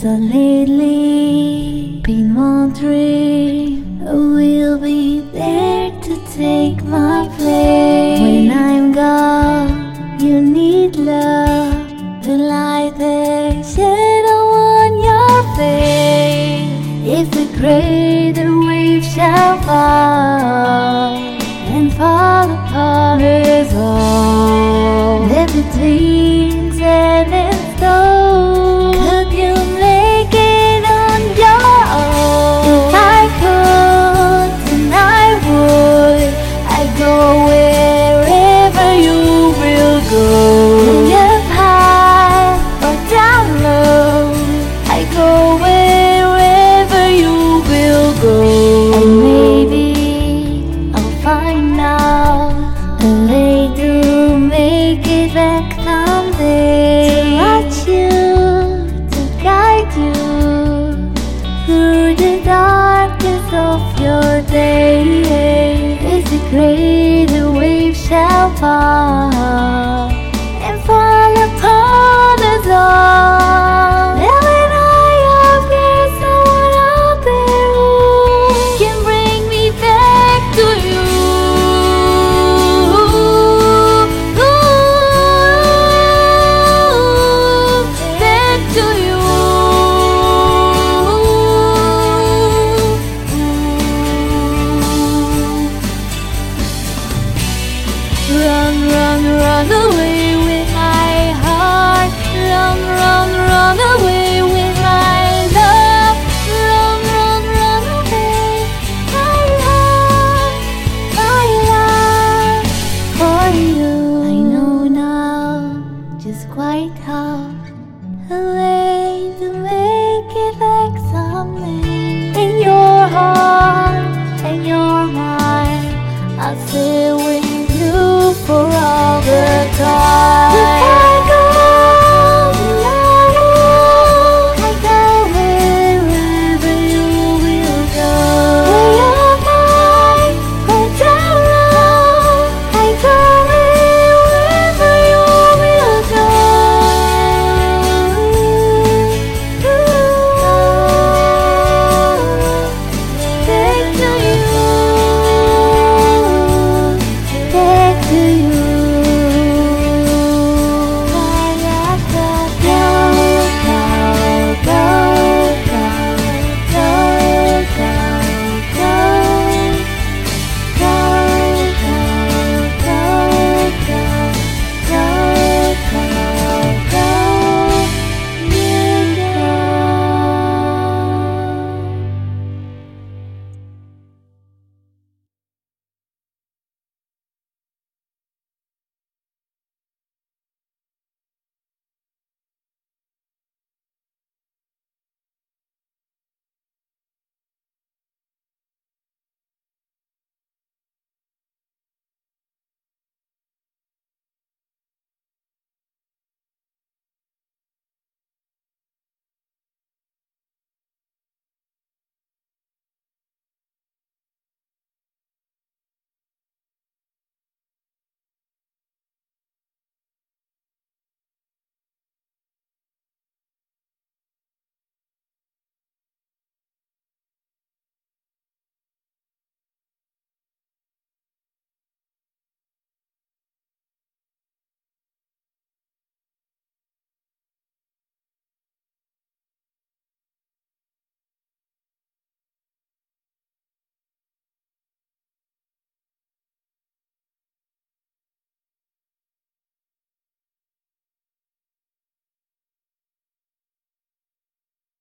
So lately, been wondering who will be there to take my place. When I'm gone, you need love to light the shadow on your face. If the greater wave shall fall and fall upon us all, back someday. To watch you, to guide you through the darkness of your day. As the greater wave shall fall Run, run, run away with my heart. Run, run, run away with my love. Run, run, run away, my love, my love for you. I know now just quite how a way to make it back someday. in your heart in your mind. I'll say.